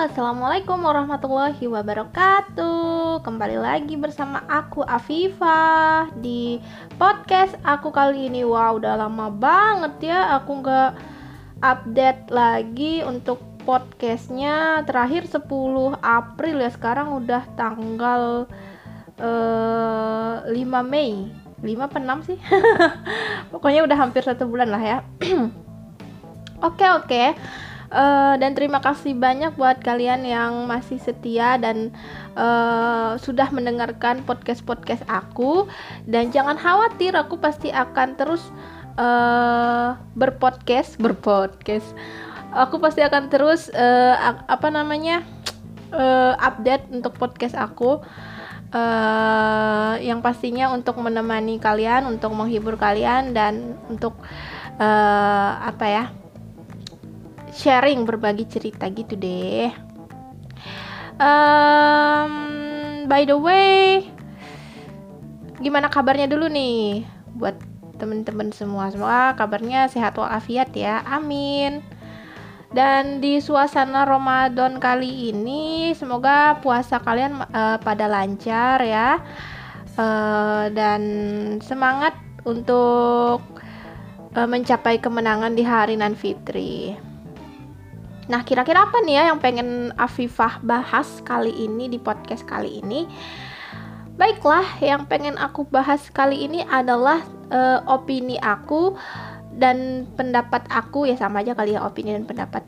Assalamualaikum warahmatullahi wabarakatuh. Kembali lagi bersama aku Afifah Di podcast aku kali ini. Wow udah lama banget ya Aku nggak update lagi untuk podcastnya. Terakhir 10 April ya Sekarang udah tanggal uh, eh, 5 Mei. 5 apa 6 sih? Pokoknya udah hampir satu bulan lah ya. Oke oke. okay, okay Uh, dan terima kasih banyak buat kalian yang masih setia dan uh, sudah mendengarkan podcast-podcast aku. Dan jangan khawatir aku pasti akan terus uh, berpodcast. Berpodcast. Aku pasti akan terus uh, apa namanya uh, update untuk podcast aku. Uh, yang pastinya untuk menemani kalian untuk menghibur kalian dan untuk uh, apa ya sharing berbagi cerita gitu deh. Um, by the way gimana kabarnya dulu nih? Buat temen-temen semua semua kabarnya sehat walafiat ya amin. Dan di suasana Ramadan kali ini semoga puasa kalian uh, pada lancar ya. Uh, dan semangat untuk uh, mencapai kemenangan di hari nan fitri. Nah, kira-kira apa nih ya yang pengen Afifah bahas kali ini di podcast kali ini? Baiklah, yang pengen aku bahas kali ini adalah uh, opini aku dan pendapat aku ya sama aja kali ya opini dan pendapat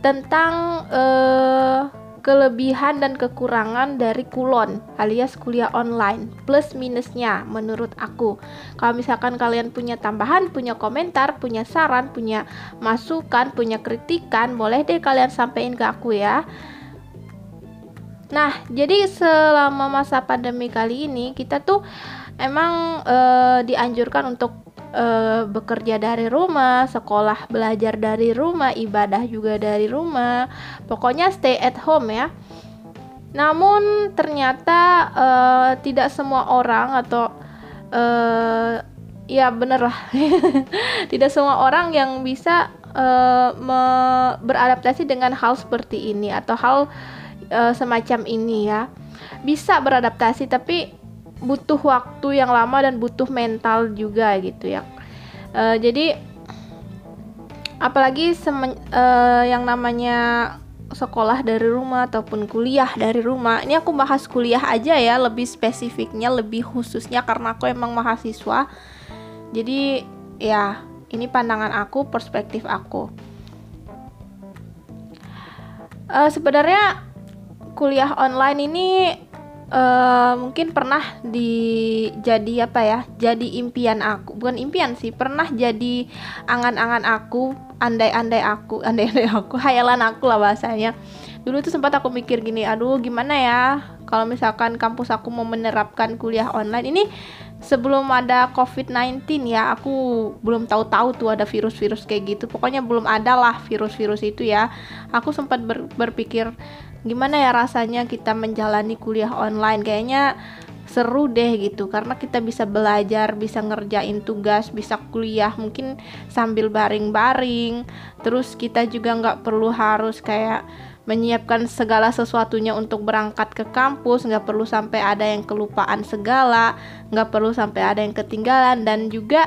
tentang uh, kelebihan dan kekurangan dari kulon alias kuliah online plus minusnya menurut aku. Kalau misalkan kalian punya tambahan punya komentar punya saran punya masukan punya kritikan boleh deh kalian sampaikan ke aku ya. Nah jadi selama masa pandemi kali ini kita tuh emang e, dianjurkan untuk uh, bekerja dari rumah, sekolah belajar dari rumah, ibadah juga dari rumah. Pokoknya stay at home ya. Namun ternyata uh, tidak semua orang atau uh, ya bener lah, tidak semua orang yang bisa uh, beradaptasi dengan hal seperti ini atau hal uh, semacam ini ya. Bisa beradaptasi tapi butuh waktu yang lama dan butuh mental juga gitu ya. Uh, jadi apalagi semen, uh, yang namanya sekolah dari rumah ataupun kuliah dari rumah. Ini aku bahas kuliah aja ya lebih spesifiknya lebih khususnya karena aku emang mahasiswa. Jadi ya ini pandangan aku perspektif aku. Uh, sebenarnya kuliah online ini uh, mungkin pernah di jadi apa ya jadi impian aku. Bukan impian sih pernah jadi angan-angan aku andai-andai aku andai-andai aku hayalan aku lah bahasanya. Dulu tuh sempat aku mikir gini aduh gimana ya kalau misalkan kampus aku mau menerapkan kuliah online. Ini sebelum ada COVID-19 ya aku belum tahu-tahu tuh ada virus-virus kayak gitu. Pokoknya belum ada lah virus-virus itu ya. Aku sempat ber berpikir gimana ya rasanya kita menjalani kuliah online kayaknya seru deh gitu karena kita bisa belajar, bisa ngerjain tugas, bisa kuliah mungkin sambil baring-baring. Terus kita juga nggak perlu harus kayak menyiapkan segala sesuatunya untuk berangkat ke kampus, nggak perlu sampai ada yang kelupaan segala, nggak perlu sampai ada yang ketinggalan dan juga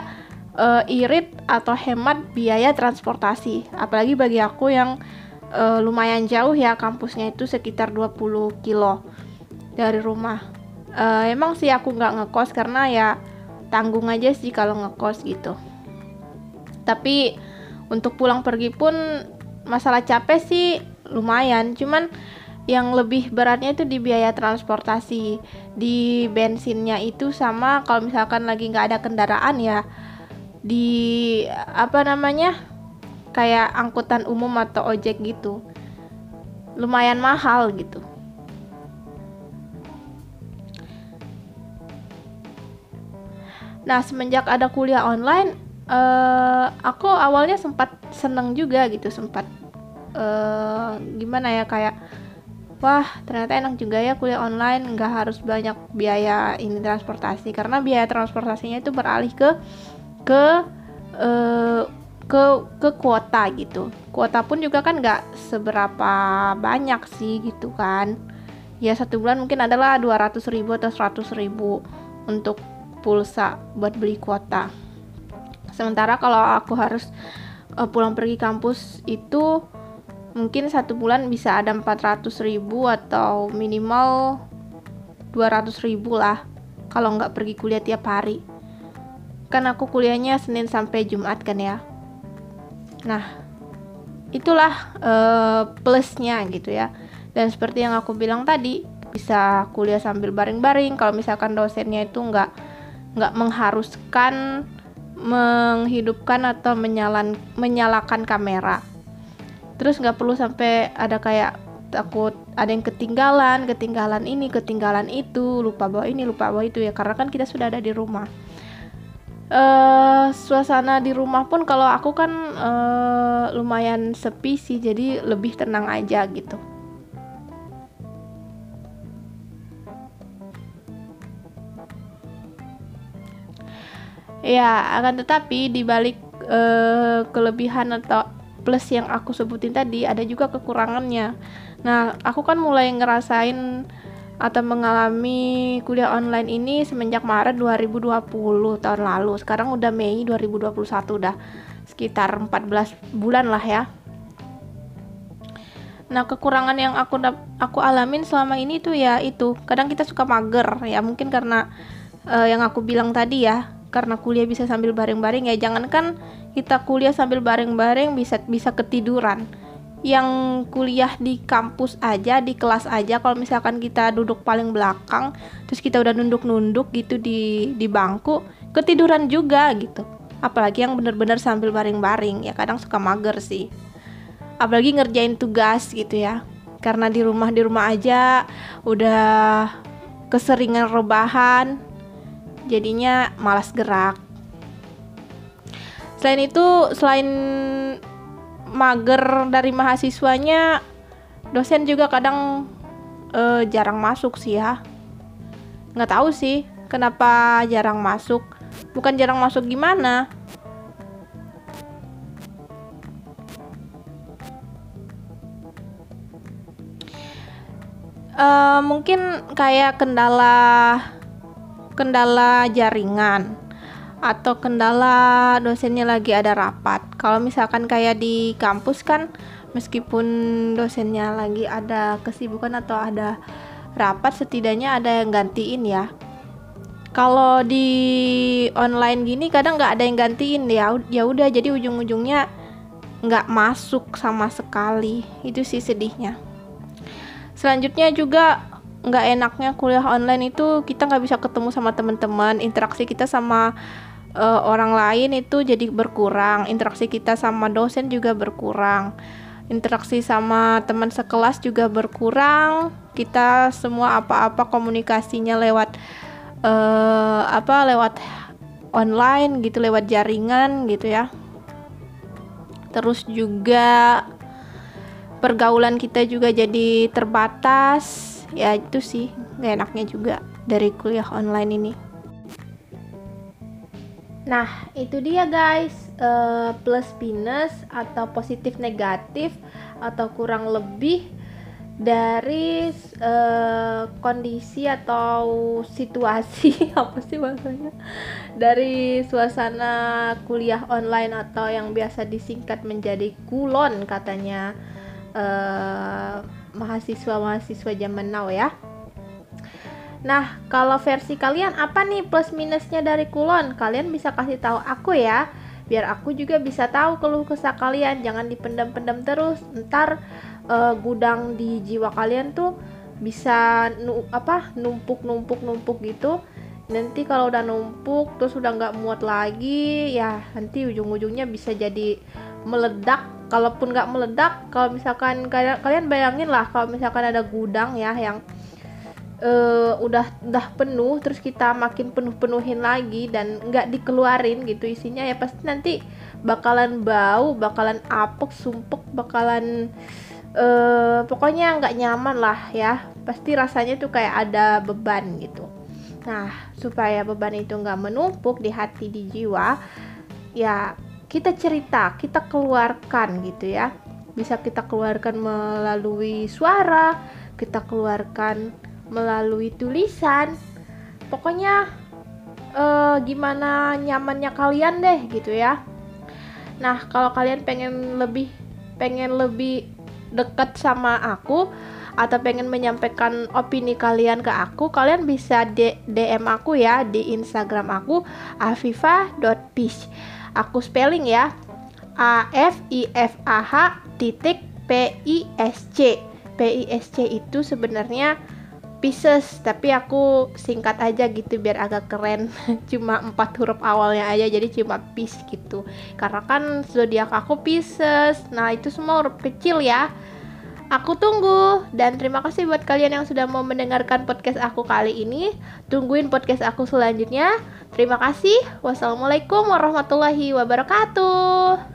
uh, irit atau hemat biaya transportasi. Apalagi bagi aku yang uh, lumayan jauh ya kampusnya itu sekitar 20 kilo dari rumah. Uh, emang sih aku nggak ngekos karena ya tanggung aja sih kalau ngekos gitu. Tapi untuk pulang pergi pun masalah capek sih lumayan. Cuman yang lebih beratnya itu di biaya transportasi di bensinnya itu sama kalau misalkan lagi nggak ada kendaraan ya di apa namanya kayak angkutan umum atau ojek gitu. Lumayan mahal gitu. Nah semenjak ada kuliah online uh, aku awalnya sempat seneng juga gitu sempat uh, gimana ya kayak wah ternyata enak juga ya kuliah online nggak harus banyak biaya ini transportasi. Karena biaya transportasinya itu beralih ke ke uh, ke ke kuota gitu. Kuota pun juga kan nggak seberapa banyak sih gitu kan. Ya satu bulan mungkin adalah 200 ribu atau 100 ribu untuk pulsa buat beli kuota. Sementara kalau aku harus uh, pulang pergi kampus itu mungkin satu bulan bisa ada 400 ribu atau minimal 200 ribu lah kalau nggak pergi kuliah tiap hari. Kan aku kuliahnya Senin sampai Jumat kan ya nah itulah uh, plusnya gitu ya. Dan seperti yang aku bilang tadi bisa kuliah sambil baring-baring. Kalau misalkan dosennya itu nggak nggak mengharuskan menghidupkan atau menyalan menyalakan kamera. Terus nggak perlu sampai ada kayak takut ada yang ketinggalan ketinggalan ini ketinggalan itu lupa bawa ini lupa bawa itu ya. Karena kan kita sudah ada di rumah uh, suasana di rumah pun kalau aku kan uh, lumayan sepi sih jadi lebih tenang aja gitu. Ya akan tetapi dibalik uh, kelebihan atau plus yang aku sebutin tadi ada juga kekurangannya. Nah aku kan mulai ngerasain atau mengalami kuliah online ini semenjak Maret 2020 tahun lalu. Sekarang udah Mei 2021 udah sekitar 14 bulan lah ya. Nah, kekurangan yang aku aku alamin selama ini tuh ya itu. Kadang kita suka mager ya, mungkin karena uh, yang aku bilang tadi ya, karena kuliah bisa sambil bareng-bareng ya. Jangankan kita kuliah sambil bareng-bareng bisa bisa ketiduran yang kuliah di kampus aja di kelas aja kalau misalkan kita duduk paling belakang terus kita udah nunduk-nunduk gitu di di bangku ketiduran juga gitu. Apalagi yang bener-bener sambil baring-baring ya kadang suka mager sih. Apalagi ngerjain tugas gitu ya. Karena di rumah di rumah aja udah keseringan rebahan jadinya malas gerak. Selain itu selain mager dari mahasiswanya dosen juga kadang uh, jarang masuk sih ya. Nggak tahu sih kenapa jarang masuk. Bukan jarang masuk gimana? Uh, mungkin kayak kendala kendala jaringan atau kendala dosennya lagi ada rapat. Kalau misalkan kayak di kampus kan meskipun dosennya lagi ada kesibukan atau ada rapat setidaknya ada yang gantiin ya. Kalau di online gini kadang nggak ada yang gantiin ya. Ya udah jadi ujung-ujungnya nggak masuk sama sekali. Itu sih sedihnya. Selanjutnya juga nggak enaknya kuliah online itu kita nggak bisa ketemu sama teman-teman interaksi kita sama uh, orang lain itu jadi berkurang interaksi kita sama dosen juga berkurang interaksi sama teman sekelas juga berkurang kita semua apa-apa komunikasinya lewat uh, apa lewat online gitu lewat jaringan gitu ya. Terus juga pergaulan kita juga jadi terbatas. Ya itu sih gak enaknya juga dari kuliah online ini Nah, itu dia guys, uh, plus minus atau positif negatif atau kurang lebih dari uh, kondisi atau situasi apa sih bahasanya dari suasana kuliah online atau yang biasa disingkat menjadi kulon katanya uh, mahasiswa-mahasiswa zaman now ya. Nah, kalau versi kalian apa nih plus minusnya dari kulon? Kalian bisa kasih tahu aku ya, biar aku juga bisa tahu keluh kesah kalian. Jangan dipendam-pendam terus. Ntar uh, gudang di jiwa kalian tuh bisa nu apa numpuk-numpuk numpuk gitu. Nanti kalau udah numpuk terus udah nggak muat lagi, ya nanti ujung-ujungnya bisa jadi meledak. Kalaupun nggak meledak, kalau misalkan kalian kalian bayangin lah kalau misalkan ada gudang ya yang uh, udah udah penuh terus kita makin penuh-penuhin lagi dan nggak dikeluarin gitu isinya ya pasti nanti bakalan bau, bakalan apek, sumpek, bakalan uh, pokoknya nggak nyaman lah ya. Pasti rasanya tuh kayak ada beban gitu. Nah, supaya beban itu nggak menumpuk di hati di jiwa, ya kita cerita kita keluarkan gitu ya bisa kita keluarkan melalui suara kita keluarkan melalui tulisan pokoknya uh, gimana nyamannya kalian deh gitu ya nah kalau kalian pengen lebih pengen lebih dekat sama aku atau pengen menyampaikan opini kalian ke aku, kalian bisa DM aku ya di Instagram aku afifa.pish. Aku spelling ya. A F I F A H titik P I S C. P I S C itu sebenarnya Pisces tapi aku singkat aja gitu biar agak keren cuma empat huruf awalnya aja jadi cuma Pis gitu karena kan zodiak aku Pisces nah itu semua huruf kecil ya Aku tunggu dan terima kasih buat kalian yang sudah mau mendengarkan podcast aku kali ini. Tungguin podcast aku selanjutnya. Terima kasih. Wassalamualaikum warahmatullahi wabarakatuh.